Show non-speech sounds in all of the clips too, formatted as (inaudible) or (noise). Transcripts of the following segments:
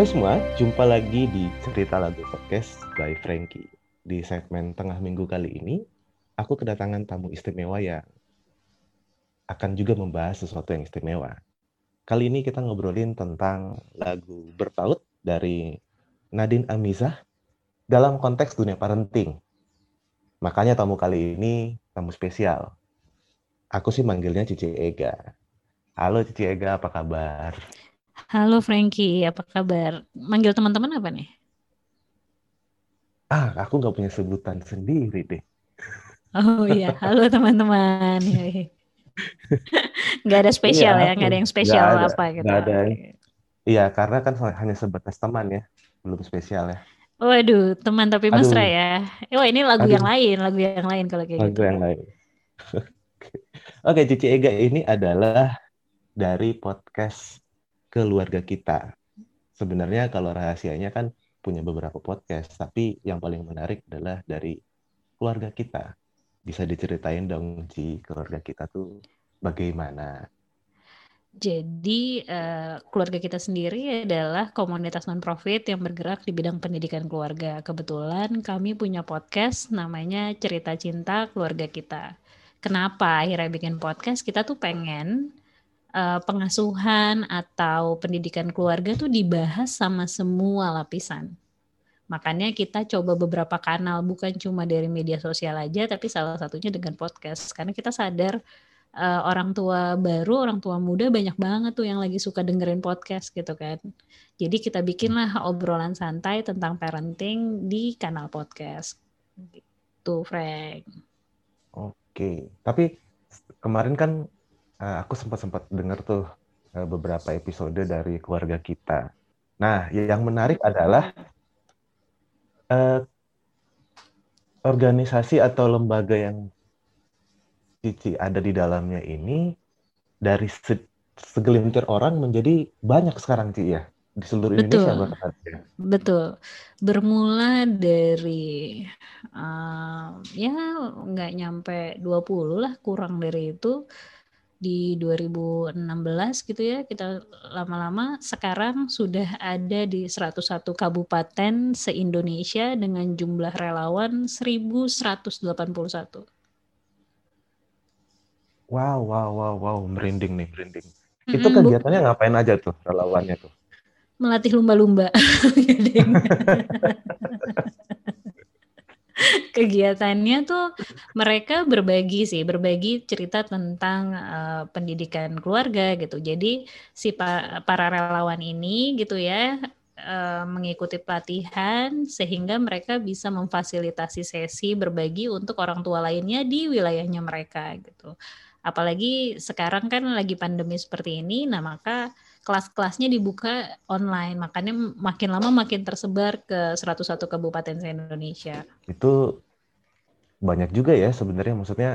Hai semua, jumpa lagi di Cerita Lagu Podcast by Frankie. Di segmen tengah minggu kali ini, aku kedatangan tamu istimewa yang akan juga membahas sesuatu yang istimewa. Kali ini kita ngobrolin tentang lagu Bertaut dari Nadine Amizah dalam konteks dunia parenting. Makanya tamu kali ini tamu spesial. Aku sih manggilnya Cici Ega. Halo Cici Ega, apa kabar? Halo Frankie, apa kabar? Manggil teman-teman apa nih? Ah, aku nggak punya sebutan sendiri deh. Oh iya, halo teman-teman. (laughs) Nggak ada spesial Iya, ya, nggak ada yang spesial nggak ada, apa gitu. nggak ada. Iya, karena kan hanya sebatas teman ya, belum spesial ya. Waduh, teman tapi Aduh. mesra ya. Wah ini lagu Aduh. yang lain, lagu yang lain kalau kayak Lagu gitu. yang lain. (laughs) Oke, Cici Ega ini adalah dari podcast keluarga kita. Sebenarnya kalau rahasianya kan punya beberapa podcast, tapi yang paling menarik adalah dari keluarga kita. Bisa diceritain dong, Ci, keluarga kita tuh bagaimana? Jadi eh, keluarga kita sendiri adalah komunitas non-profit yang bergerak di bidang pendidikan keluarga. Kebetulan kami punya podcast namanya Cerita Cinta Keluarga Kita. Kenapa akhirnya bikin podcast? Kita tuh pengen eh, pengasuhan atau pendidikan keluarga tuh dibahas sama semua lapisan. Makanya kita coba beberapa kanal, bukan cuma dari media sosial aja, tapi salah satunya dengan podcast. Karena kita sadar eh, orang tua baru, orang tua muda banyak banget tuh yang lagi suka dengerin podcast gitu kan. Jadi kita bikinlah obrolan santai tentang parenting di kanal podcast. Gitu, Frank. Oke, tapi kemarin kan eh, aku sempat-sempat dengar tuh eh, beberapa episode dari keluarga kita. Nah, yang menarik adalah eh, organisasi atau lembaga yang Cici ada di dalamnya ini dari se- segelintir orang menjadi banyak sekarang, Ci ya. Di seluruh Indonesia Betul. bahkan ya. Betul. Bermula dari eh, ya nggak nyampe 20 lah, kurang dari itu di 2016 gitu ya. Kita lama-lama sekarang sudah ada di 101 kabupaten se-Indonesia dengan jumlah relawan 1181. Wow, wow, wow, wow, merinding nih, merinding. Itu Mm-mm, bu- kegiatannya ngapain aja tuh relawannya tuh? melatih lumba-lumba. (laughs) (laughs) (laughs) Kegiatannya tuh mereka berbagi sih, berbagi cerita tentang eh, pendidikan keluarga gitu. Jadi si pa- para relawan ini gitu ya eh, mengikuti pelatihan sehingga mereka bisa memfasilitasi sesi berbagi untuk orang tua lainnya di wilayahnya mereka gitu. Apalagi sekarang kan lagi pandemi seperti ini, nah maka kelas-kelasnya dibuka online, makanya makin lama makin tersebar ke 101 kabupaten se-Indonesia. Itu banyak juga ya sebenarnya maksudnya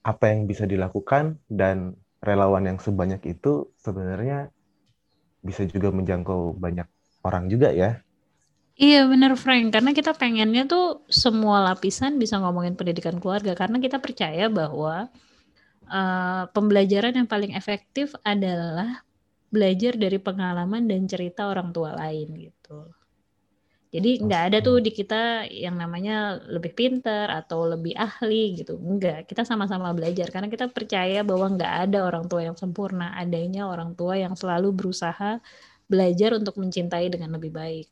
apa yang bisa dilakukan dan relawan yang sebanyak itu sebenarnya bisa juga menjangkau banyak orang juga ya. Iya bener Frank, karena kita pengennya tuh semua lapisan bisa ngomongin pendidikan keluarga, karena kita percaya bahwa eh, pembelajaran yang paling efektif adalah belajar dari pengalaman dan cerita orang tua lain gitu. Jadi nggak ada tuh di kita yang namanya lebih pinter atau lebih ahli gitu. Enggak, kita sama-sama belajar karena kita percaya bahwa nggak ada orang tua yang sempurna, adanya orang tua yang selalu berusaha belajar untuk mencintai dengan lebih baik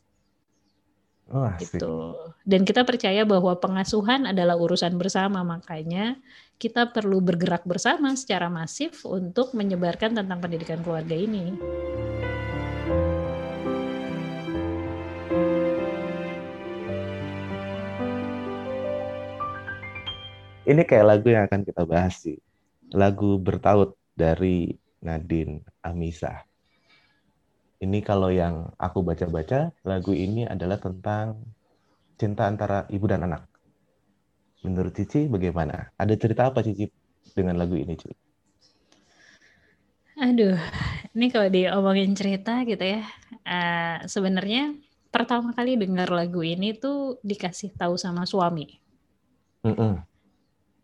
asik. gitu. Dan kita percaya bahwa pengasuhan adalah urusan bersama, makanya kita perlu bergerak bersama secara masif untuk menyebarkan tentang pendidikan keluarga ini. Ini kayak lagu yang akan kita bahas sih. Lagu Bertaut dari Nadine Amizah. Ini kalau yang aku baca-baca, lagu ini adalah tentang cinta antara ibu dan anak. Menurut Cici bagaimana? Ada cerita apa Cici dengan lagu ini, Cici? Aduh, ini kalau diomongin cerita gitu ya, eh, sebenarnya pertama kali dengar lagu ini tuh dikasih tahu sama suami. Mm-mm.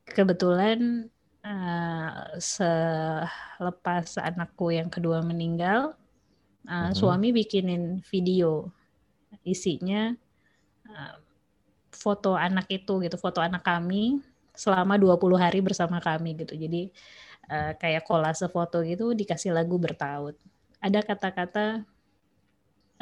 Kebetulan eh, selepas anakku yang kedua meninggal, uh, suami bikinin video isinya uh, foto anak itu gitu, foto anak kami selama 20 hari bersama kami gitu. Jadi uh, kayak kolase foto gitu dikasih lagu bertaut. Ada kata-kata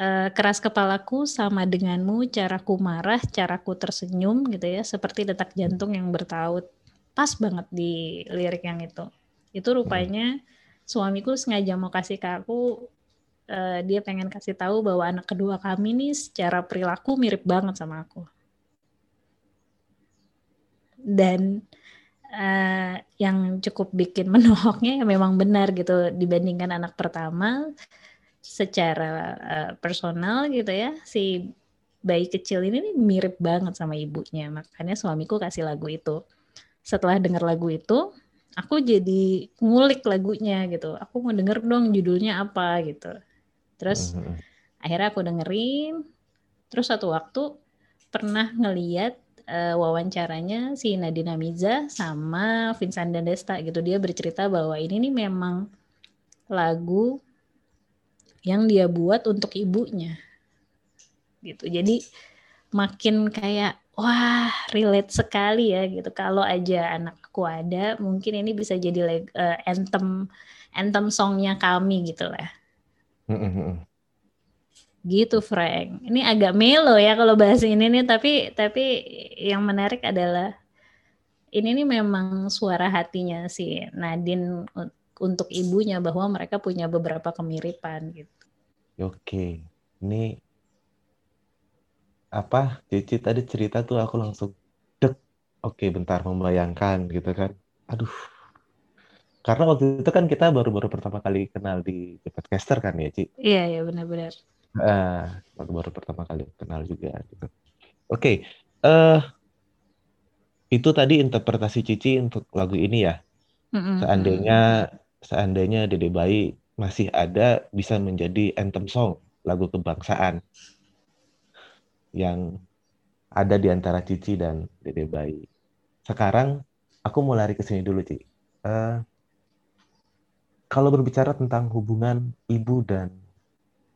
uh, keras kepalaku sama denganmu, caraku marah, caraku tersenyum gitu ya, seperti detak jantung yang bertaut. Pas banget di lirik yang itu. Itu rupanya suamiku sengaja mau kasih ke aku uh, dia pengen kasih tahu bahwa anak kedua kami nih secara perilaku mirip banget sama aku dan uh, yang cukup bikin (laughs) menohoknya ya memang benar gitu dibandingkan anak pertama. Secara uh, personal gitu ya si bayi kecil ini nih mirip banget sama ibunya. Makanya suamiku kasih lagu itu. Setelah dengar lagu itu aku jadi ngulik lagunya gitu. Aku mau denger dong judulnya apa gitu. Terus mm -hmm. akhirnya aku dengerin. Terus satu waktu pernah ngeliat uh, wawancaranya si Nadina Miza sama Vincent Desta gitu. Dia bercerita bahwa ini nih memang lagu yang dia buat untuk ibunya. Gitu. Jadi makin kayak wah relate sekali ya gitu. Kalau aja anakku ada, mungkin ini bisa jadi uh, anthem anthem songnya kami gitu lah. Gitu Frank. Ini agak melo ya kalau bahas ini nih tapi tapi yang menarik adalah ini nih memang suara hatinya si Nadine untuk ibunya bahwa mereka punya beberapa kemiripan gitu. Oke. Ini apa Cici tadi cerita tuh aku langsung dek oke bentar membayangkan gitu kan aduh karena waktu itu kan kita baru-baru pertama kali kenal di podcaster kan ya Ci iya iya benar-benar Uh, baru pertama kali kenal juga. Gitu. Oke, okay. uh, eh, itu tadi interpretasi Cici untuk lagu ini ya. Mm-hmm. Seandainya seandainya Dede Bayi masih ada bisa menjadi anthem song lagu kebangsaan yang ada di antara Cici dan Dede Bayi. Sekarang aku mau lari ke sini dulu, Cici. Uh, kalau berbicara tentang hubungan ibu dan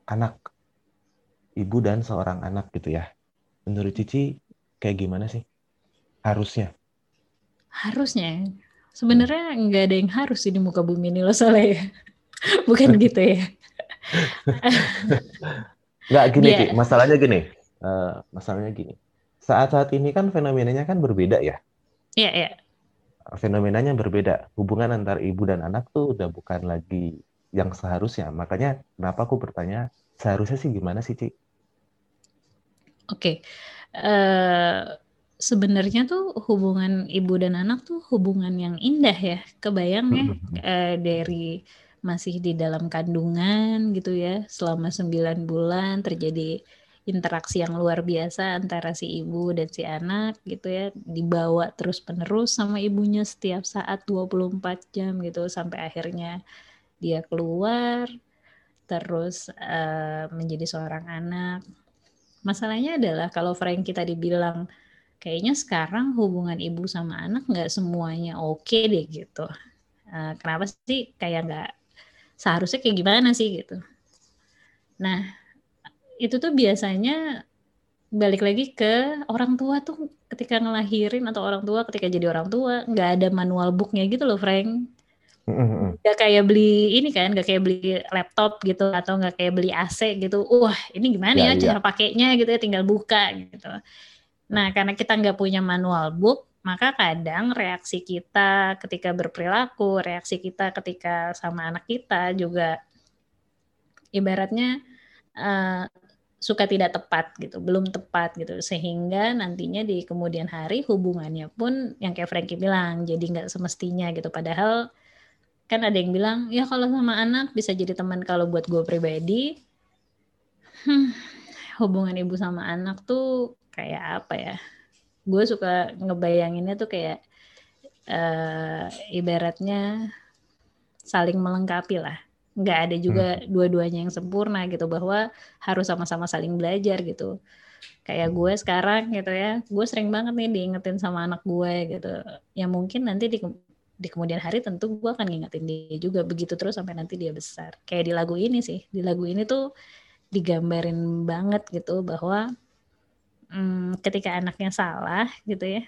anak ibu dan seorang anak gitu ya. Menurut Cici kayak gimana sih? Harusnya. Harusnya. Sebenarnya nggak ada yang harus sih di muka bumi ini loh soalnya (laughs) ya. Bukan (laughs) gitu ya. (laughs) Nggak gini, yeah. Ki. masalahnya gini. Uh, masalahnya gini. Saat-saat ini kan fenomenanya kan berbeda ya. Iya, yeah, iya. Yeah. Fenomenanya berbeda. Hubungan antar ibu dan anak tuh udah bukan lagi yang seharusnya. Makanya kenapa aku bertanya, seharusnya sih gimana sih, Cik? Oke. Uh, sebenarnya tuh hubungan ibu dan anak tuh hubungan yang indah ya. Kebayang ya uh, dari masih di dalam kandungan gitu ya selama sembilan bulan terjadi interaksi yang luar biasa antara si ibu dan si anak gitu ya dibawa terus penerus sama ibunya setiap saat 24 jam gitu sampai akhirnya dia keluar terus uh, menjadi seorang anak Masalahnya adalah kalau Frank kita dibilang kayaknya sekarang hubungan ibu sama anak nggak semuanya oke okay deh gitu. Uh, kenapa sih kayak nggak seharusnya kayak gimana sih gitu. Nah itu tuh biasanya balik lagi ke orang tua tuh ketika ngelahirin atau orang tua ketika jadi orang tua nggak ada manual booknya gitu loh Frank Gak kayak beli ini kan, gak kayak beli laptop gitu atau gak kayak beli AC gitu. Wah ini gimana ya, ya cara iya. pakainya gitu ya, tinggal buka gitu. Nah karena kita nggak punya manual book, maka kadang reaksi kita ketika berperilaku, reaksi kita ketika sama anak kita juga ibaratnya uh, suka tidak tepat gitu, belum tepat gitu, sehingga nantinya di kemudian hari hubungannya pun yang kayak Frankie bilang jadi nggak semestinya gitu. Padahal kan ada yang bilang ya kalau sama anak bisa jadi teman kalau buat gue pribadi. Hmm, hubungan ibu sama anak tuh kayak apa ya? Gue suka ngebayanginnya tuh kayak uh, ibaratnya saling melengkapi lah. Nggak ada juga hmm. dua-duanya yang sempurna gitu bahwa harus sama-sama saling belajar gitu. Kayak gue sekarang gitu ya gue sering banget nih diingetin sama anak gue gitu. Ya mungkin nanti di di kemudian hari tentu gue akan ngingetin dia juga begitu terus sampai nanti dia besar. Kayak di lagu ini sih di lagu ini tuh digambarin banget gitu bahwa hmm, ketika anaknya salah gitu ya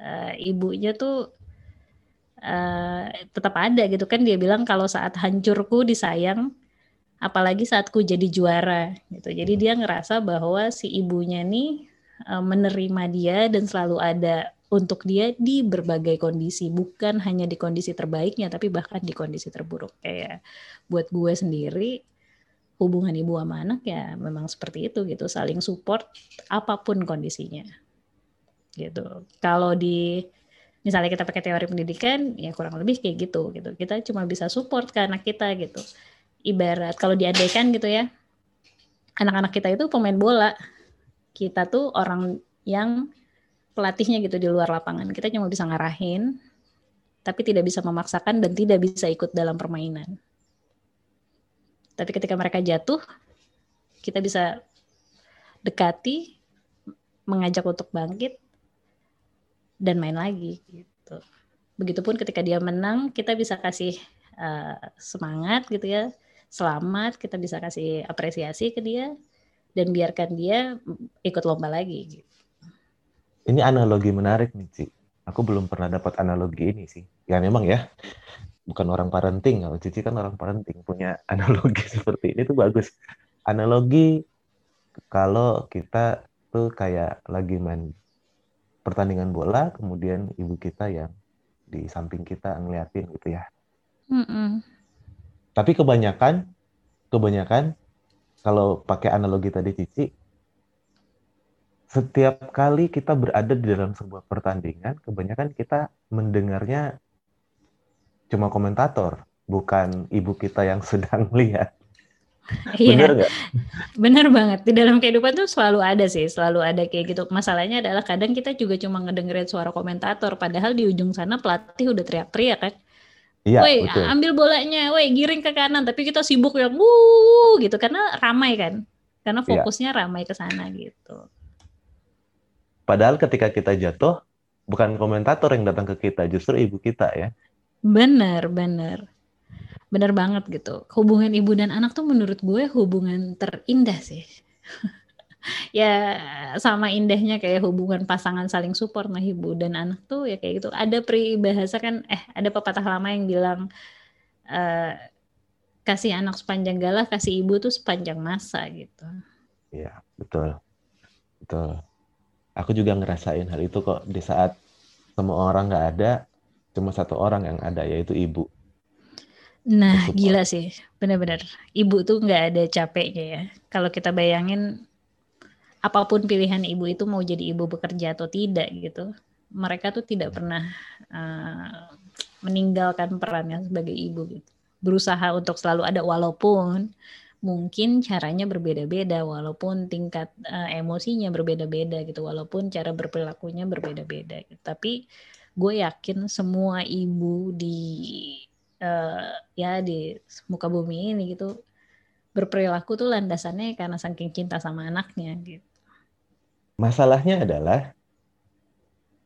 uh, ibunya tuh uh, tetap ada gitu kan. Dia bilang kalau saat hancurku disayang apalagi saat ku jadi juara gitu. Jadi dia ngerasa bahwa si ibunya nih uh, menerima dia dan selalu ada untuk dia di berbagai kondisi, bukan hanya di kondisi terbaiknya, tapi bahkan di kondisi terburuk. Kayak buat gue sendiri, hubungan ibu sama anak ya memang seperti itu gitu, saling support apa pun kondisinya. Gitu. Kalau di misalnya kita pakai teori pendidikan, ya kurang lebih kayak gitu gitu. Kita cuma bisa support ke anak kita gitu. Ibarat kalau diandaikan gitu ya, anak-anak kita itu pemain bola, kita tuh orang yang pelatihnya gitu di luar lapangan. Kita cuma bisa ngarahin, tapi tidak bisa memaksakan dan tidak bisa ikut dalam permainan. Tapi ketika mereka jatuh, kita bisa dekati, mengajak untuk bangkit, dan main lagi gitu. Begitupun ketika dia menang, kita bisa kasih uh, semangat gitu ya, selamat, kita bisa kasih apresiasi ke dia, dan biarkan dia ikut lomba lagi. Gitu ini analogi menarik nih, Ci. Aku belum pernah dapat analogi ini sih. Ya memang ya, bukan orang parenting. Kalau Cici kan orang parenting, punya (laughs) analogi seperti ini tuh bagus. Analogi kalau kita tuh kayak lagi main pertandingan bola, kemudian ibu kita yang di samping kita ngeliatin gitu ya. Mm -mm. Tapi kebanyakan, kebanyakan kalau pakai analogi tadi Cici, setiap kali kita berada di dalam sebuah pertandingan, kebanyakan kita mendengarnya cuma komentator, bukan ibu kita yang (laughs) sedang lihat. Iya. Bener nggak? Bener banget. Di dalam kehidupan tuh selalu ada sih, selalu ada kayak gitu. Masalahnya adalah kadang kita juga cuma ngedengerin suara komentator, padahal di ujung sana pelatih udah teriak-teriak kan. Iya, woi ambil bolanya, woi giring ke kanan, tapi kita sibuk yang wuh gitu karena ramai kan, karena iya. fokusnya ya. ramai ke sana gitu. Padahal ketika kita jatuh, bukan komentator yang datang ke kita, justru ibu kita ya. Benar, benar. Benar banget gitu. Hubungan ibu dan anak tuh menurut gue hubungan terindah sih. (laughs) ya sama indahnya kayak hubungan pasangan saling support nah ibu dan anak tuh ya kayak gitu. Ada peribahasa kan, eh ada pepatah lama yang bilang uh, kasih anak sepanjang galah, kasih ibu tuh sepanjang masa gitu. Iya, betul. Betul aku juga ngerasain hal itu kok di saat semua orang nggak ada cuma satu orang yang ada yaitu ibu. Nah gila sih. Benar-benar ibu tuh nggak ada capeknya ya. Kalau kita bayangin apa pun pilihan ibu itu mau jadi ibu bekerja atau tidak gitu mereka tuh tidak pernah uh, meninggalkan perannya sebagai ibu gitu. Berusaha untuk selalu ada walaupun mungkin caranya berbeda-beda walaupun tingkat uh, emosinya berbeda-beda gitu walaupun cara berperilakunya berbeda-beda gitu. tapi gue yakin semua ibu di uh, ya di muka bumi ini gitu berperilaku tuh landasannya karena saking cinta sama anaknya gitu masalahnya adalah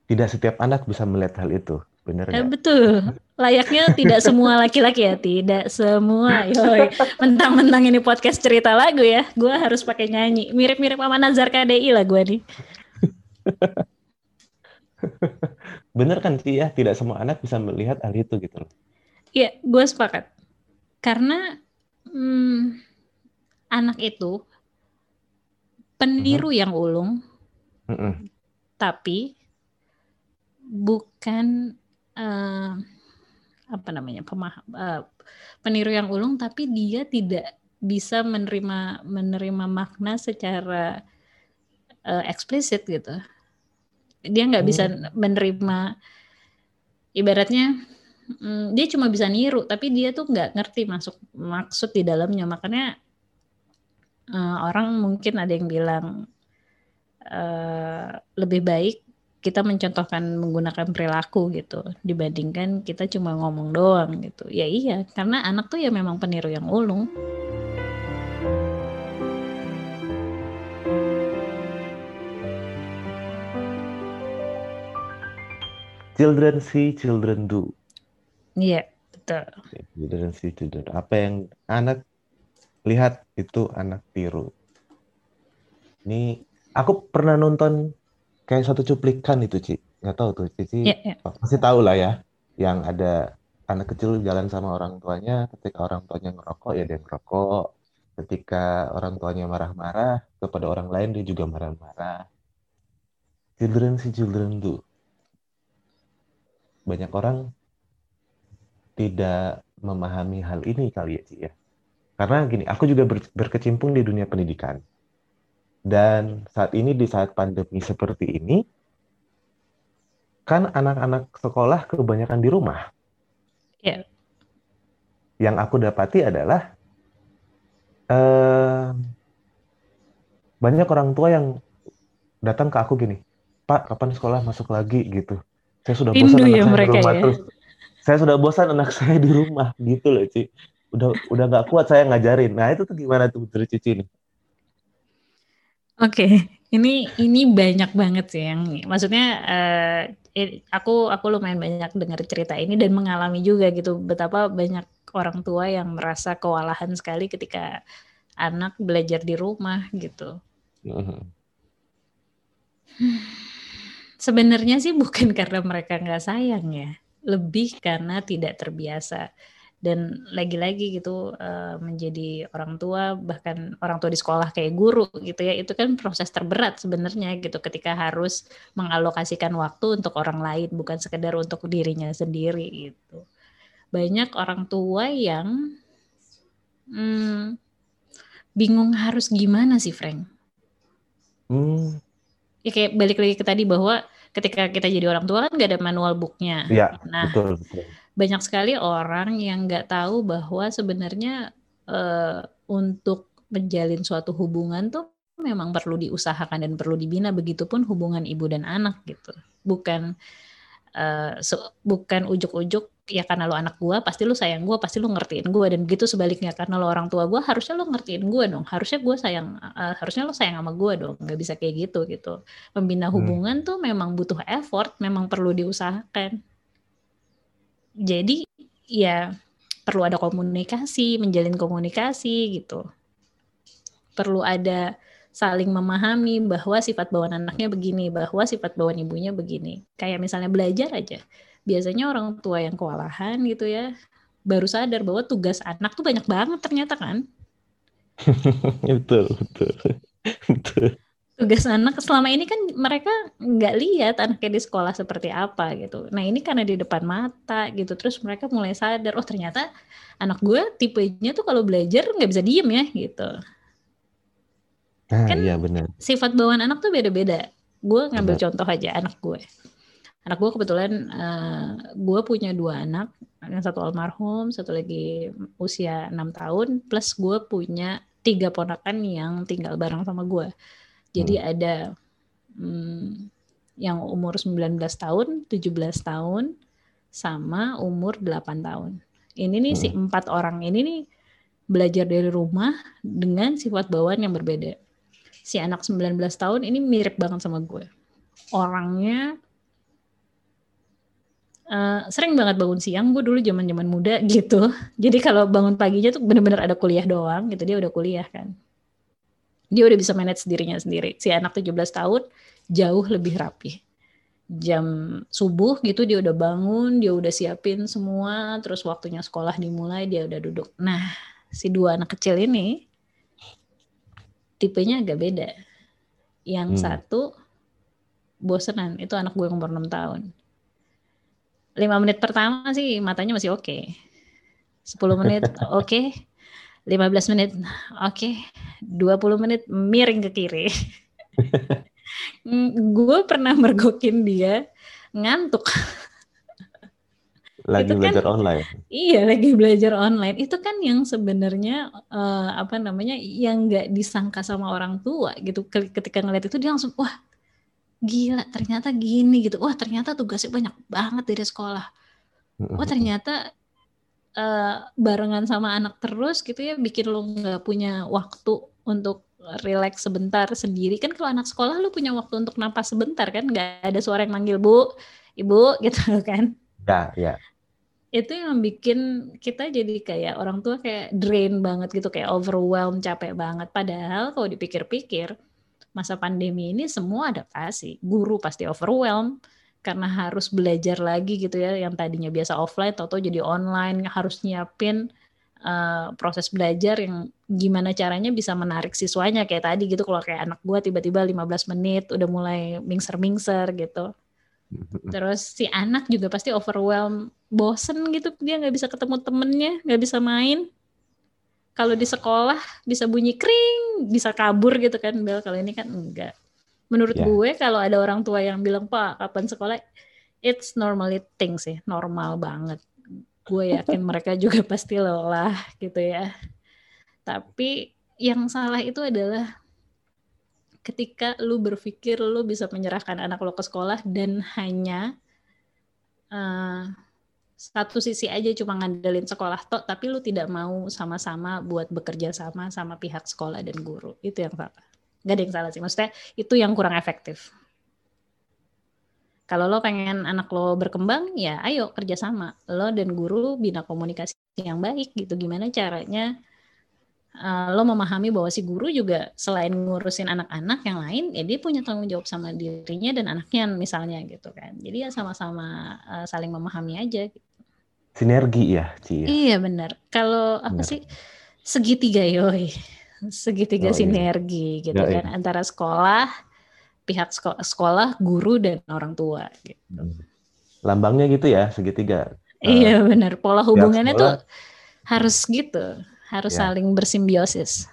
tidak setiap anak bisa melihat hal itu Bener eh, betul. Layaknya tidak semua laki-laki ya, tidak semua. Yoi. Mentang-mentang ini podcast cerita lagu ya, gue harus pakai nyanyi. Mirip-mirip sama Nazar KDI lah gue nih. Bener kan sih ya, tidak semua anak bisa melihat hal itu gitu loh. Iya, gue sepakat. Karena hmm, anak itu peniru uh -huh. yang ulung, uh -uh. tapi bukan uh, apa namanya pemah uh, peniru yang ulung tapi dia tidak bisa menerima menerima makna secara uh, eksplisit gitu dia nggak hmm. bisa menerima ibaratnya um, dia cuma bisa niru tapi dia tuh nggak ngerti masuk maksud di dalamnya makanya uh, orang mungkin ada yang bilang uh, lebih baik kita mencontohkan menggunakan perilaku gitu dibandingkan kita cuma ngomong doang gitu ya iya karena anak tuh ya memang peniru yang ulung children see, children do. Iya, betul. Children see, children. Apa yang anak lihat itu anak tiru. Ini aku pernah nonton kayak satu cuplikan itu, Ci. Nggak tahu tuh, Cici. Iya, iya. Pasti tahu lah ya. Yang ada anak kecil jalan sama orang tuanya, ketika orang tuanya ngerokok, ya dia ngerokok. Ketika orang tuanya marah-marah kepada orang lain, dia juga marah-marah. Children see, children do. Banyak orang tidak memahami hal ini kali ya, Ci ya. Karena gini, aku juga ber- berkecimpung di dunia pendidikan. Dan saat ini, di saat pandemi seperti ini, kan anak-anak sekolah kebanyakan di rumah. Iya. Yang aku dapati adalah eh, banyak orang tua yang datang ke aku gini, Pak, kapan sekolah masuk lagi gitu. Saya sudah Rindu bosan anak ya saya mereka di rumah ya. terus. Saya sudah bosan anak saya di rumah gitu loh, Ci. Udah udah nggak kuat saya ngajarin. Nah, itu tuh gimana tuh dari Cici nih? Oke, ini ini banyak banget sih yang maksudnya i- aku aku lumayan banyak dengar cerita ini dan mengalami juga gitu betapa banyak orang tua yang merasa kewalahan sekali ketika anak belajar di rumah gitu. Sebenarnya sih bukan (laughs) karena mereka nggak sayang ya, lebih karena tidak terbiasa. Dan lagi-lagi gitu eh, menjadi orang tua bahkan orang tua di sekolah kayak guru gitu ya itu kan proses terberat sebenarnya gitu ketika harus mengalokasikan waktu untuk orang lain bukan sekedar untuk dirinya sendiri gitu. Banyak orang tua yang hmm, bingung harus gimana sih Frank? Hmm, ya kayak balik lagi ke tadi bahwa ketika kita jadi orang tua kan nggak ada manual booknya. ya, Nah, betul, betul. Banyak sekali orang yang nggak tahu bahwa sebenarnya eh, untuk menjalin suatu hubungan tuh memang perlu diusahakan dan perlu dibina. Begitupun hubungan ibu dan anak gitu. Bukan eh, se- bukan ujuk-ujuk ya karena lo anak gua pasti lo sayang gua pasti lo ngertiin gua dan begitu sebaliknya karena lo orang tua gua harusnya lo ngertiin gua dong harusnya gua sayang eh, harusnya lo sayang sama gua dong nggak bisa kayak gitu gitu membina Hmm. hubungan tuh memang butuh effort memang perlu diusahakan jadi ya perlu ada komunikasi menjalin komunikasi gitu perlu ada saling memahami bahwa sifat bawaan anaknya begini, bahwa sifat bawaan ibunya begini. Kayak misalnya belajar aja. Biasanya orang tua yang kewalahan gitu ya, baru sadar bahwa tugas anak tuh banyak banget ternyata kan. (laughs) betul, betul. (laughs) betul. Tugas anak selama ini kan mereka nggak lihat anaknya di sekolah seperti apa gitu. Nah ini karena di depan mata gitu, terus mereka mulai sadar, oh ternyata anak gue tipenya tuh kalau belajar nggak bisa diem ya gitu. Nah, Kan iya benar. sifat bawaan anak tuh beda-beda. Gue ngambil Benar. contoh aja anak gue. Anak gue kebetulan eh, gue punya dua anak, yang satu almarhum, satu lagi usia enam tahun, plus gue punya tiga ponakan yang tinggal bareng sama gue. Jadi ada hmm, yang umur 19 tahun, 17 tahun, sama umur 8 tahun. Ini nih si empat orang ini nih belajar dari rumah dengan sifat bawaan yang berbeda si anak 19 tahun ini mirip banget sama gue. Orangnya eh, sering banget bangun siang. Gue dulu zaman zaman muda gitu. (laughs) Jadi kalau bangun paginya tuh bener-bener ada kuliah doang gitu. Dia udah kuliah kan. Dia udah bisa manage dirinya sendiri. Si anak 17 tahun jauh lebih rapi. Jam subuh gitu dia udah bangun, dia udah siapin semua, terus waktunya sekolah dimulai dia udah duduk. Nah, si dua anak kecil ini tipenya agak beda. Yang Hmm. satu bosenan, itu anak gue yang umur 6 tahun. 5 menit pertama sih matanya masih oke. 10 menit (laughs) oke. 15 menit oke. 20 menit miring ke kiri. (laughs) Mm, gue pernah mergokin dia ngantuk. Lagi Itu kan- belajar online. Iya, lagi belajar online. Itu kan yang sebenarnya eh, apa namanya yang nggak disangka sama orang tua gitu. Ke- Ketika ngeliat itu dia langsung wah gila ternyata gini gitu. Wah ternyata tugasnya banyak banget dari sekolah. Wah ternyata eh, barengan sama anak terus gitu ya bikin lo nggak punya waktu untuk relax sebentar sendiri. Kan kalau anak sekolah lu punya waktu untuk napas sebentar kan? Nggak ada suara yang manggil bu ibu (laughs) gitu kan? Ya ya. Itu yang bikin kita jadi kayak orang tua kayak drain banget gitu kayak overwhelmed capek banget. Padahal kalau dipikir-pikir masa pandemi ini semua adaptasi guru pasti overwhelmed karena harus belajar lagi gitu ya yang tadinya biasa offline atau jadi online harus nyiapin uh, proses belajar yang gimana caranya bisa menarik siswanya kayak tadi gitu kalau kayak anak gua tiba-tiba 15 menit udah mulai mingser-mingser gitu Terus si anak juga pasti overwhelm, bosen gitu, dia nggak bisa ketemu temennya, nggak bisa main. Kalau di sekolah bisa bunyi kring, bisa kabur gitu kan, Bel. Kalau ini kan enggak. Menurut yeah. gue kalau ada orang tua yang bilang, Pak, kapan sekolah? It's normally things sih, normal banget. Gue yakin (laughs) mereka juga pasti lelah gitu ya. Tapi yang salah itu adalah ketika lu berpikir lu bisa menyerahkan anak lo ke sekolah dan hanya uh, satu sisi aja cuma ngandelin sekolah tok tapi lu tidak mau sama-sama buat bekerja sama sama pihak sekolah dan guru itu yang salah gak ada yang salah sih maksudnya itu yang kurang efektif kalau lo pengen anak lo berkembang ya ayo kerjasama lo dan guru bina komunikasi yang baik gitu gimana caranya uh, lo memahami bahwa si guru juga selain ngurusin anak-anak yang lain, ya dia punya tanggung jawab sama dirinya dan anaknya misalnya gitu kan. Jadi ya sama-sama uh, saling memahami aja. Gitu. Sinergi ya, Ci. Ya? Iya benar. Kalau apa sih segitiga yoi, segitiga oh, iya. sinergi iya. gitu kan antara sekolah, pihak sekolah, sekolah, guru dan orang tua. Gitu. Hmm. Lambangnya gitu ya segitiga. (laughs) Iya uh, benar. Pola hubungannya tuh harus gitu harus ya. saling bersimbiosis.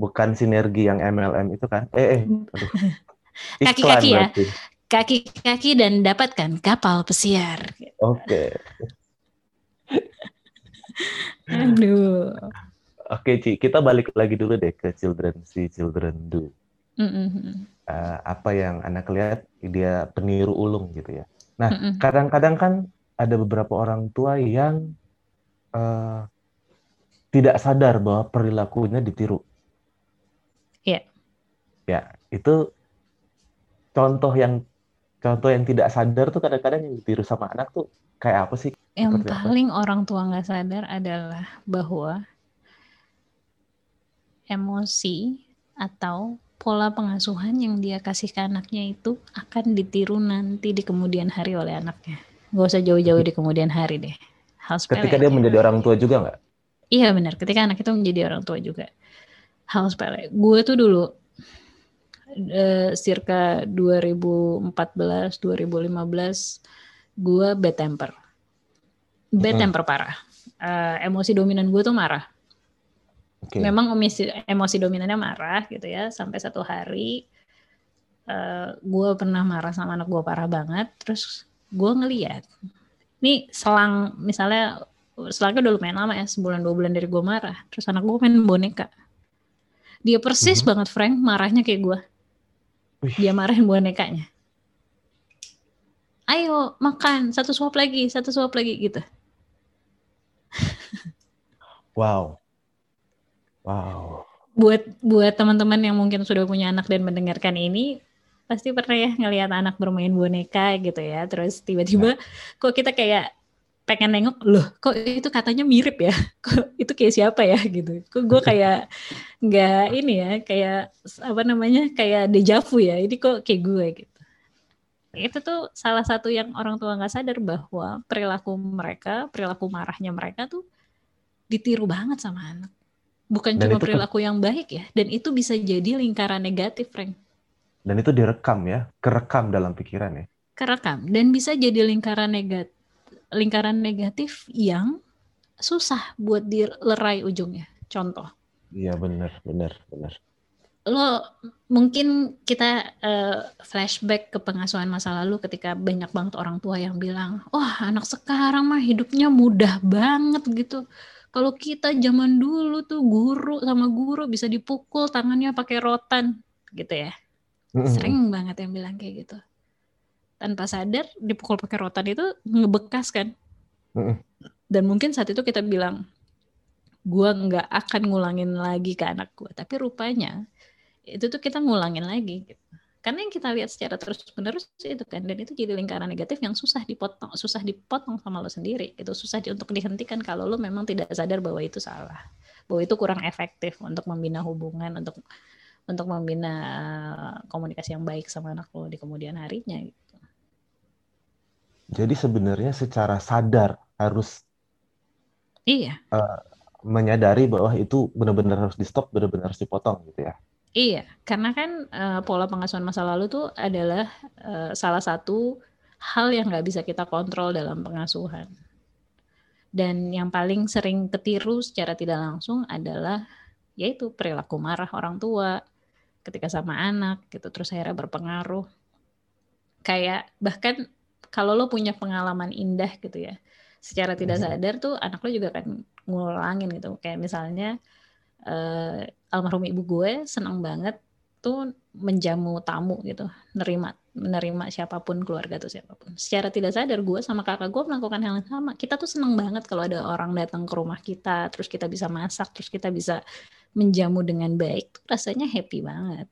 Bukan sinergi yang MLM itu kan? Eh, eh (laughs) kaki-kaki ya. Kaki-kaki dan dapatkan kapal pesiar. Oke. Okay. (laughs) Aduh. Oke, Ci, kita balik lagi dulu deh ke children si children do. Mm-hmm. Uh, apa yang anak lihat dia peniru ulung gitu ya. Nah, kadang-kadang mm -hmm. kan ada beberapa orang tua yang uh, tidak sadar bahwa perilakunya ditiru. Iya. Ya, itu contoh yang contoh yang tidak sadar tuh kadang-kadang yang ditiru sama anak tuh kayak apa sih? Yang paling apa? orang tua nggak sadar adalah bahwa emosi atau pola pengasuhan yang dia kasih ke anaknya itu akan ditiru nanti di kemudian hari oleh anaknya. Gak usah jauh-jauh di kemudian hari deh. Hal Ketika dia menjadi orang tua juga nggak? Iya benar, ketika anak itu menjadi orang tua juga. Hal sepele. Gue tuh dulu uh, circa 2014, 2015 gue bad temper. Bad hmm. temper parah. Uh, emosi dominan gue tuh marah. Okay. Memang emosi, emosi dominannya marah gitu ya. Sampai satu hari uh, eh, gue pernah marah sama anak gue parah banget. Terus gue ngeliat. Ini selang misalnya selangnya udah lumayan lama ya sebulan dua bulan dari gue marah terus anak gue main boneka dia persis mm-hmm. banget Frank marahnya kayak gue dia marahin bonekanya ayo makan satu suap lagi satu suap lagi gitu wow wow. Buat buat teman-teman yang mungkin sudah punya anak dan mendengarkan ini pasti pernah ya ngelihat anak bermain boneka gitu ya. Terus tiba-tiba ya. kok kita kayak pengen nengok loh kok itu katanya mirip ya? (laughs) Kok itu kayak siapa ya? gitu. Kok gue kayak nggak ini ya kayak apa namanya kayak dejavu ya. Ini kok kayak gue gitu. Itu tuh salah satu yang orang tua nggak sadar bahwa perilaku mereka perilaku marahnya mereka tuh ditiru banget sama anak bukan dan cuma perilaku yang baik ya dan itu bisa jadi lingkaran negatif Frank dan itu direkam ya kerekam dalam pikiran ya kerekam dan bisa jadi lingkaran negatif lingkaran negatif yang susah buat dilerai ujungnya. Contoh. Iya benar, benar, benar. Lo mungkin kita uh, flashback ke pengasuhan masa lalu ketika banyak banget orang tua yang bilang, wah oh, anak sekarang mah hidupnya mudah banget gitu. Kalau kita zaman dulu tuh guru sama guru bisa dipukul tangannya pakai rotan gitu ya. Sering banget yang bilang kayak gitu. Tanpa sadar dipukul pakai rotan itu ngebekas kan. Dan mungkin saat itu kita bilang gue nggak akan ngulangin lagi ke anak gue tapi rupanya itu tuh kita ngulangin lagi gitu. Karena yang kita lihat secara terus-menerus itu kan dan itu jadi lingkaran negatif yang susah dipotong, susah dipotong sama lo sendiri. Itu susah di, untuk dihentikan kalau lo memang tidak sadar bahwa itu salah. Bahwa itu kurang efektif untuk membina hubungan, untuk untuk membina eh, komunikasi yang baik sama anak lo di kemudian harinya gitu. Jadi sebenarnya secara sadar harus iya uh, menyadari bahwa itu benar-benar harus di stop, benar-benar harus dipotong gitu ya. Iya, karena kan uh, pola pengasuhan masa lalu tuh adalah uh, salah satu hal yang nggak bisa kita kontrol dalam pengasuhan. Dan yang paling sering ketiru secara tidak langsung adalah yaitu perilaku marah orang tua ketika sama anak gitu terus akhirnya berpengaruh. Kayak bahkan kalau lo punya pengalaman indah gitu ya, secara tidak sadar tuh anak lo juga akan ngulangin gitu. Kayak misalnya uh, almarhum ibu gue senang banget tuh menjamu tamu gitu, nerima menerima siapa pun keluarga tuh siapa pun. Secara tidak sadar gue sama kakak gue melakukan hal yang sama. Kita tuh senang banget kalau ada orang datang ke rumah kita, terus kita bisa masak, terus kita bisa menjamu dengan baik. Tuh rasanya happy banget.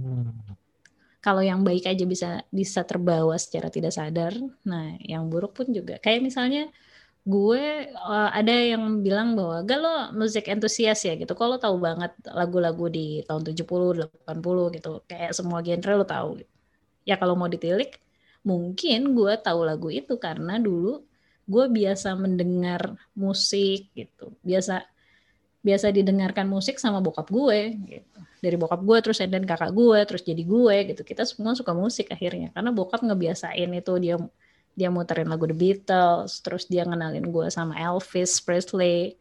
Hmm. Kalau yang baik aja bisa bisa terbawa secara tidak sadar, nah yang buruk pun juga. Kayak misalnya gue uh, ada yang bilang bahwa gak lo musik entusias ya gitu. Kalau tahu banget lagu-lagu di tahun 70, 80 gitu. Kayak semua genre lo tahu. Ya kalau mau ditilik mungkin gue tahu lagu itu karena dulu gue biasa mendengar musik gitu. Biasa biasa didengarkan musik sama bokap gue gitu. Dari bokap gue terus dan kakak gue terus jadi gue gitu. Kita semua suka musik akhirnya karena bokap ngebiasain itu dia dia muterin lagu The Beatles, terus dia ngenalin gue sama Elvis Presley,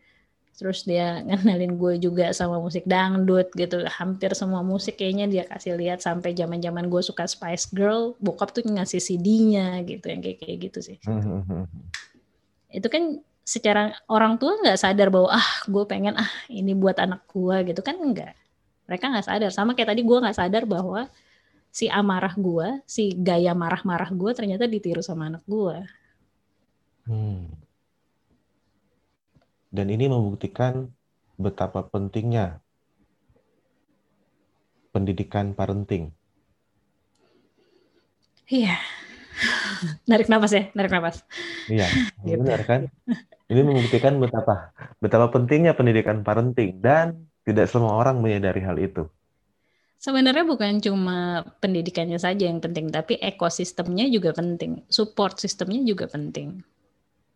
terus dia (laughs) ngenalin gue juga sama musik dangdut gitu, hampir semua musik kayaknya dia kasih lihat sampai zaman zaman gue suka Spice Girl, bokap tuh ngasih CD-nya gitu, yang kayak kayak gitu sih. (laughs) Itu kan secara orang tua nggak sadar bahwa ah gue pengen ah ini buat anak gue gitu. Kan enggak mereka nggak sadar. Sama kayak tadi gue nggak sadar bahwa si amarah gue, si gaya marah-marah gue ternyata ditiru sama anak gue. Hmm. Dan ini membuktikan betapa pentingnya pendidikan parenting. Iya. (laughs) narik nafas ya, narik nafas. Iya, (laughs) gitu. benar kan? Ini membuktikan betapa betapa pentingnya pendidikan parenting dan tidak semua orang menyadari hal itu. Sebenarnya bukan cuma pendidikannya saja yang penting, tapi ekosistemnya juga penting, support sistemnya juga penting.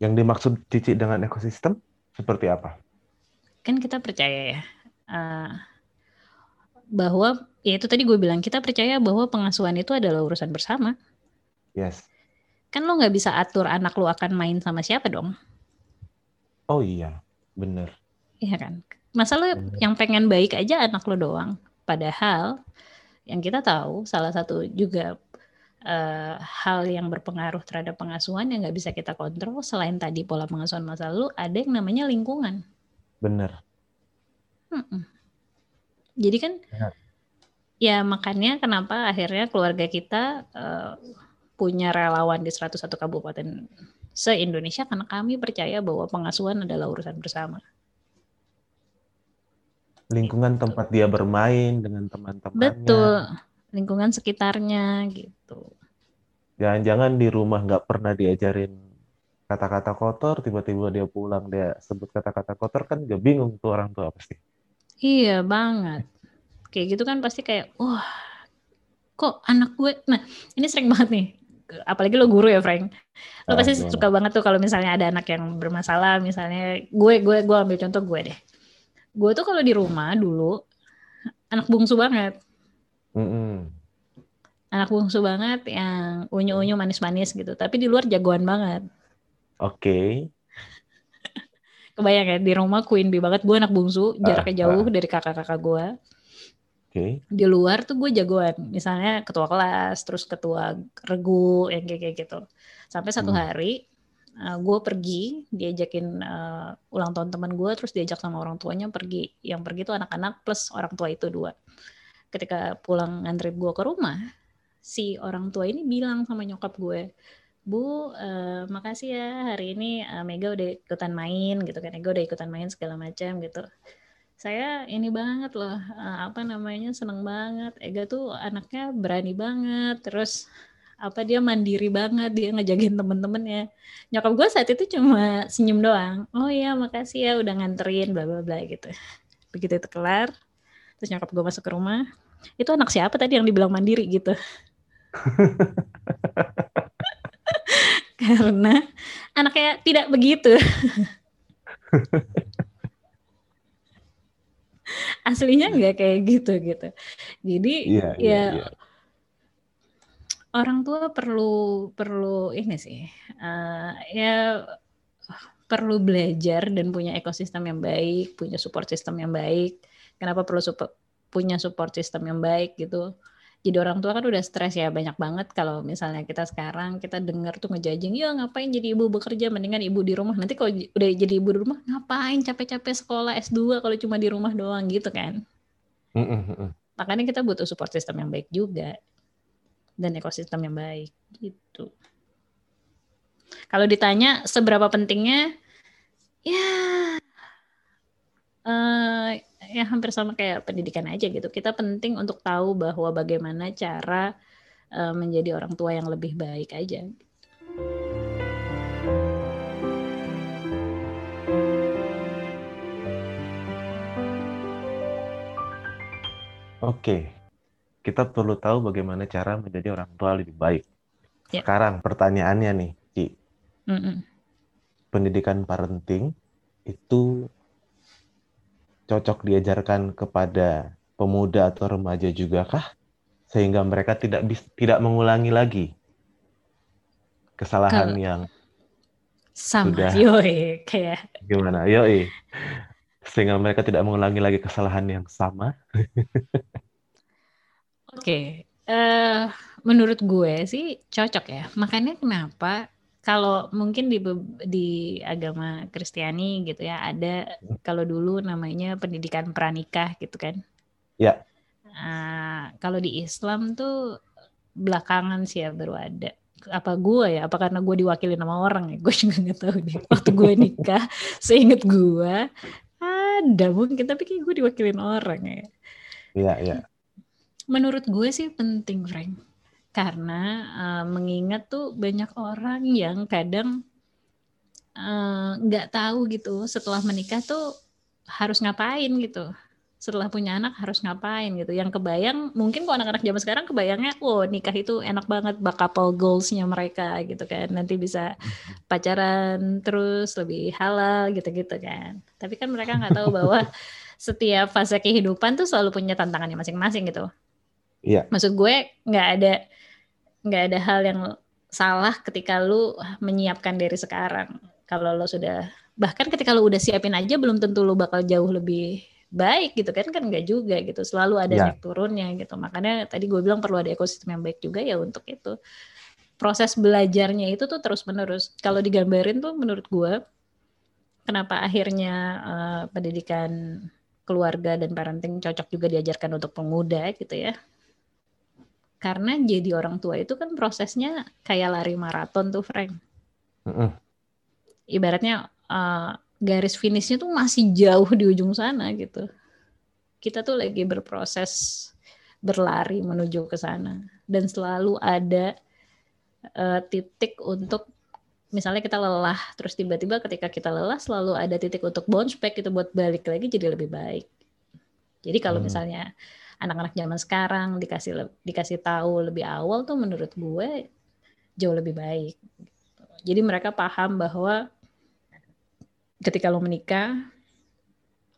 Yang dimaksud Cici dengan ekosistem seperti apa? Kan kita percaya ya uh, bahwa ya itu tadi gue bilang kita percaya bahwa pengasuhan itu adalah urusan bersama. Yes. Kan lo nggak bisa atur anak lo akan main sama siapa dong? Oh iya, bener. Iya kan. Masa lo yang pengen baik aja anak lo doang Padahal yang kita tahu salah satu juga uh, hal yang berpengaruh terhadap pengasuhan yang nggak bisa kita kontrol selain tadi pola pengasuhan masa lalu ada yang namanya lingkungan. Benar. Hmm. Jadi kan Benar. ya makanya kenapa akhirnya keluarga kita uh, punya relawan di 101 kabupaten se-Indonesia karena kami percaya bahwa pengasuhan adalah urusan bersama lingkungan tempat dia bermain dengan teman-temannya. Betul, lingkungan sekitarnya gitu. Jangan-jangan di rumah nggak pernah diajarin kata-kata kotor, tiba-tiba dia pulang dia sebut kata-kata kotor kan gak bingung tuh orang tua pasti. Iya banget. Kayak gitu kan pasti kayak, wah kok anak gue, nah ini sering banget nih, apalagi lo guru ya Frank, lo pasti ah, suka banget tuh kalau misalnya ada anak yang bermasalah, misalnya gue gue gue ambil contoh gue deh, gue tuh kalau di rumah dulu anak bungsu banget. Mm-hmm. Anak bungsu banget yang unyu-unyu manis-manis gitu. Tapi di luar jagoan banget. Oke. Okay. (laughs) Kebayang ya, di rumah queen bee banget. Gue anak bungsu, jaraknya uh, jauh uh. dari kakak-kakak gue. Oke. Okay. Di luar tuh gue jagoan. Misalnya ketua kelas, terus ketua regu, yang kayak gitu. Sampai satu hmm. hari, uh, eh, gue pergi diajakin uh, ulang tahun teman gue terus diajak sama orang tuanya pergi. Yang pergi tuh anak-anak plus orang tua itu dua. Ketika pulang nganterin gue ke rumah si orang tua ini bilang sama nyokap gue Bu, uh, makasih ya hari ini uh, Mega udah ikutan main gitu kan, Mega udah ikutan main segala macam gitu. saya ini banget loh apa namanya seneng banget. Ega tuh anaknya berani banget terus apa dia mandiri banget dia ngejagain temen-temennya. Nyokap gue saat itu cuma senyum doang. Oh iya makasih ya udah nganterin bla bla bla gitu. Begitu itu kelar terus nyokap gue masuk ke rumah. Itu anak siapa tadi yang dibilang mandiri gitu? (laughs) Karena anaknya tidak begitu. (laughs) Aslinya nggak kayak gitu gitu. Jadi yeah, ya yeah, yeah. Orang tua perlu perlu ini sih uh, ya perlu belajar dan punya ekosistem yang baik punya support system yang baik. Kenapa perlu support, punya support system yang baik gitu? Jadi orang tua kan udah stres ya banyak banget kalau misalnya kita sekarang kita dengar tuh ngejajing ya ngapain jadi ibu bekerja? Mendingan ibu di rumah. Nanti kalau udah jadi ibu di rumah ngapain capek-capek sekolah S2 kalau cuma di rumah doang? Gitu kan. Makanya kita butuh support system yang baik juga dan ekosistem yang baik gitu kalau ditanya seberapa pentingnya ya uh, ya hampir sama kayak pendidikan aja gitu. Kita penting untuk tahu bahwa bagaimana cara uh, menjadi orang tua yang lebih baik aja. Oke, kita perlu tahu bagaimana cara menjadi orang tua lebih baik. Ya. Sekarang pertanyaannya nih, Ci. Mm -mm. Pendidikan parenting itu cocok diajarkan kepada pemuda atau remaja juga kah sehingga mereka tidak bis, tidak mengulangi lagi kesalahan Kalo yang sama sudah (laughs) yoi kayak gimana yoi sehingga mereka tidak mengulangi lagi kesalahan yang sama (laughs) okay. uh, eh, menurut gue sih cocok ya makanya kenapa kalau mungkin di di agama Kristiani gitu ya ada kalau dulu namanya pendidikan pranikah gitu kan. Ya. Nah, kalau di Islam tuh belakangan sih ya baru ada. Apa gue ya? Apa karena gue diwakili sama orang ya? (laughs) Gue juga nggak tahu deh. Waktu gue nikah, (laughs) seinget gue ada mungkin tapi kayak gue diwakilin orang ya. Iya iya. Menurut gue sih penting Frank. Karena uh, mengingat tuh banyak orang yang kadang eh, nggak uh, tahu gitu setelah menikah tuh harus ngapain gitu. Setelah punya anak harus ngapain gitu. Yang kebayang mungkin kok anak-anak zaman sekarang kebayangnya wow nikah itu enak banget bak couple goalsnya mereka gitu kan. Nanti bisa pacaran terus lebih halal gitu-gitu kan. Tapi kan mereka nggak tahu bahwa (laughs) setiap fase kehidupan tuh selalu punya tantangannya masing-masing gitu Iya. Maksud gue nggak ada nggak ada hal yang salah ketika lu menyiapkan dari sekarang. Kalau lo sudah bahkan ketika lu udah siapin aja belum tentu lu bakal jauh lebih baik gitu kan kan nggak juga gitu selalu ada ya. naik turunnya gitu makanya tadi gue bilang perlu ada ekosistem yang baik juga ya untuk itu proses belajarnya itu tuh terus menerus kalau digambarin tuh menurut gue kenapa akhirnya uh, pendidikan keluarga dan parenting cocok juga diajarkan untuk pemuda gitu ya karena jadi orang tua itu kan prosesnya kayak lari maraton tuh Frank. Uh-uh. Ibaratnya uh, garis finishnya tuh masih jauh di ujung sana gitu. Kita tuh lagi berproses berlari menuju ke sana dan selalu ada uh, titik untuk misalnya kita lelah terus tiba-tiba ketika kita lelah selalu ada titik untuk bounce back itu buat balik lagi jadi lebih baik. Jadi kalau hmm. misalnya anak-anak zaman sekarang dikasih dikasih tahu lebih awal tuh menurut gue jauh lebih baik. Jadi mereka paham bahwa ketika lo menikah,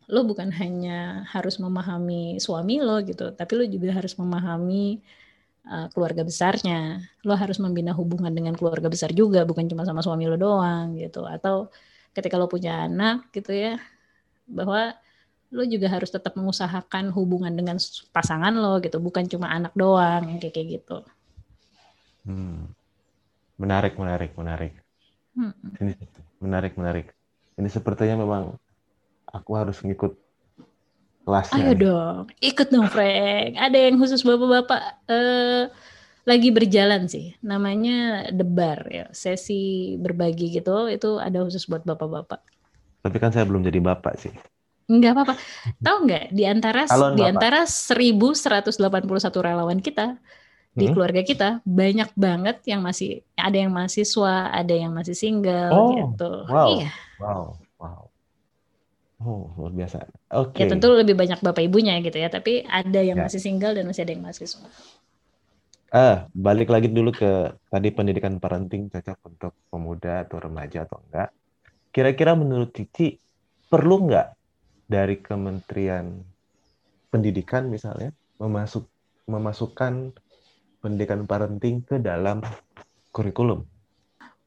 lo bukan hanya harus memahami suami lo gitu, tapi lo juga harus memahami uh, keluarga besarnya. Lo harus membina hubungan dengan keluarga besar juga, bukan cuma sama suami lo doang gitu. Atau ketika lo punya anak gitu ya, bahwa lo juga harus tetap mengusahakan hubungan dengan pasangan lo gitu, bukan cuma anak doang kayak kayak gitu. Hmm. Menarik, menarik, menarik. Hmm. Ini menarik, menarik. Ini sepertinya memang aku harus ngikut kelasnya. Ayo nih. dong, ikut dong, Frank. Ada yang khusus bapak-bapak eh, lagi berjalan sih, namanya debar ya, sesi berbagi gitu. Itu ada khusus buat bapak-bapak. Tapi kan saya belum jadi bapak sih. Enggak apa-apa. Tahu nggak di antara Halo, di antara 1181 relawan kita di Hmm? keluarga kita banyak banget yang masih ada yang mahasiswa, ada yang masih single Oh, gitu. wow. Iya. Wow, wow. Oh, luar biasa. Oke. Ya tentu lebih banyak bapak ibunya gitu ya, tapi ada yang Ya. masih single dan masih ada yang mahasiswa. Ah, balik lagi dulu ke tadi pendidikan parenting cocok untuk pemuda atau remaja atau enggak. Kira-kira menurut Cici perlu enggak dari Kementerian Pendidikan misalnya memasuk memasukkan pendidikan parenting ke dalam kurikulum?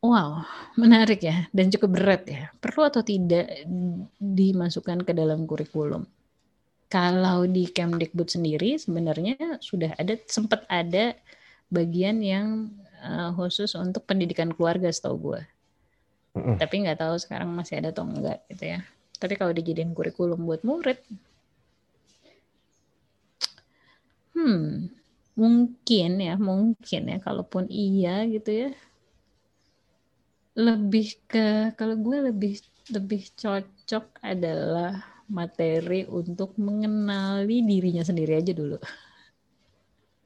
Wow, menarik ya dan cukup berat ya. Perlu atau tidak dimasukkan ke dalam kurikulum? Kalau di Kemdikbud sendiri sebenarnya sudah ada sempat ada bagian yang eh, khusus untuk pendidikan keluarga setahu gue. Mm-mm. Tapi nggak tahu sekarang masih ada atau enggak gitu ya. Tapi kalau dijadiin kurikulum buat murid, hmm, mungkin ya, mungkin ya, kalaupun iya gitu ya, lebih ke kalau gue lebih lebih cocok adalah materi untuk mengenali dirinya sendiri aja dulu.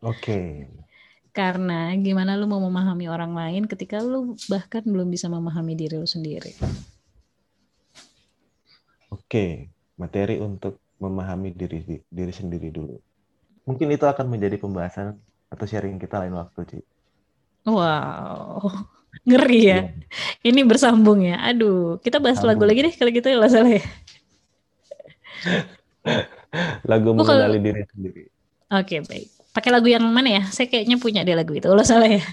Oke. Karena gimana lu mau memahami orang lain ketika lu bahkan belum bisa memahami diri lu sendiri. Oke, materi untuk memahami diri diri sendiri dulu. Mungkin itu akan menjadi pembahasan atau sharing kita lain waktu, Ci. Wow, (laughs) ngeri ya. Iya. Ini bersambung ya. Aduh, kita bahas lagu Sambung. lagi deh kalau gitu ya lah salah ya. Lagu Oh, kalau- mengenali diri sendiri. Oke, baik. Pakai lagu yang mana ya? Saya kayaknya punya deh lagu itu. Lo salah ya?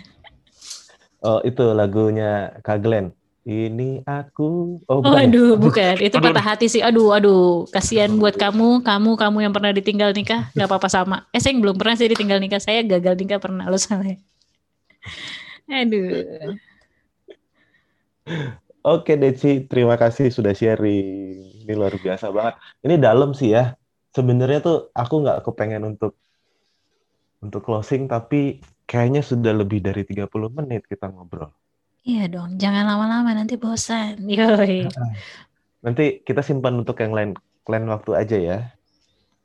Oh, itu lagunya Kak Glenn. Ini aku. Oh, Oh, bukan ya? aduh, bukan. Itu Aduh. patah hati sih. Aduh, aduh. Kasihan buat kamu, kamu, kamu yang pernah ditinggal nikah. Gak apa-apa sama. Eh, saya yang belum pernah sih ditinggal nikah. Saya gagal nikah pernah. Lo salah ya? Aduh. Oke, Deci, terima kasih sudah sharing. Ini luar biasa banget. Ini dalam sih ya. Sebenarnya tuh aku nggak kepengen untuk untuk closing, tapi kayaknya sudah lebih dari 30 menit kita ngobrol. Iya dong. Jangan lama-lama. Nanti bosan. (laughs) Yoi. Nanti kita simpan untuk yang lain, lain waktu aja ya.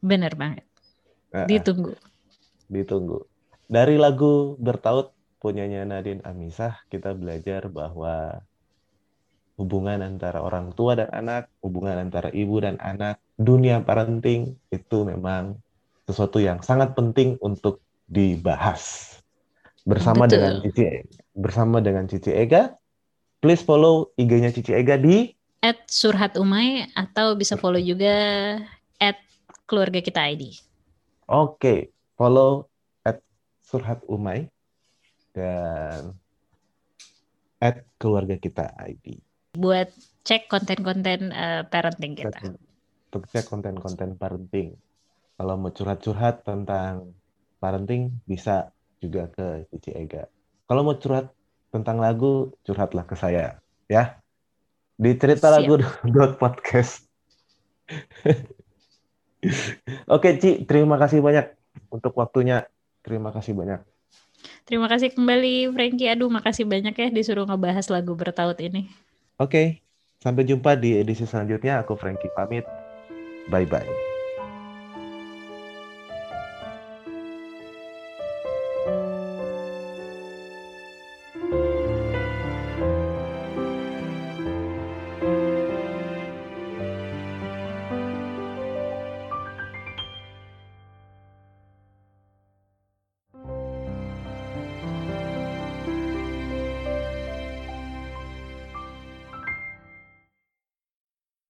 Bener banget. Nah, Ditunggu. ditunggu. Dari lagu Bertaut punyanya Nadine Amisah, kita belajar bahwa hubungan antara orang tua dan anak, hubungan antara ibu dan anak, dunia parenting itu memang sesuatu yang sangat penting untuk dibahas. Bersama Betul. dengan Cici bersama dengan Cici Ega. Please follow IG-nya Cici Ega di At Surhat Umay atau bisa follow juga at keluarga kita ID. Oke, follow at Surhat Umay dan at keluarga kita ID. Buat cek konten-konten eh, parenting kita. Untuk cek konten-konten parenting. Kalau mau curhat-curhat tentang parenting, bisa juga ke Cici Ega. Kalau mau curhat tentang lagu, curhatlah ke saya. Ya, di cerita lagu (laughs) dot podcast. (laughs) Oke, Ci, terima kasih banyak untuk waktunya. Terima kasih banyak. Terima kasih kembali Frankie. Aduh, makasih banyak ya disuruh ngebahas lagu bertaut ini. Oke, sampai jumpa di edisi selanjutnya. Aku Frankie pamit. Bye-bye.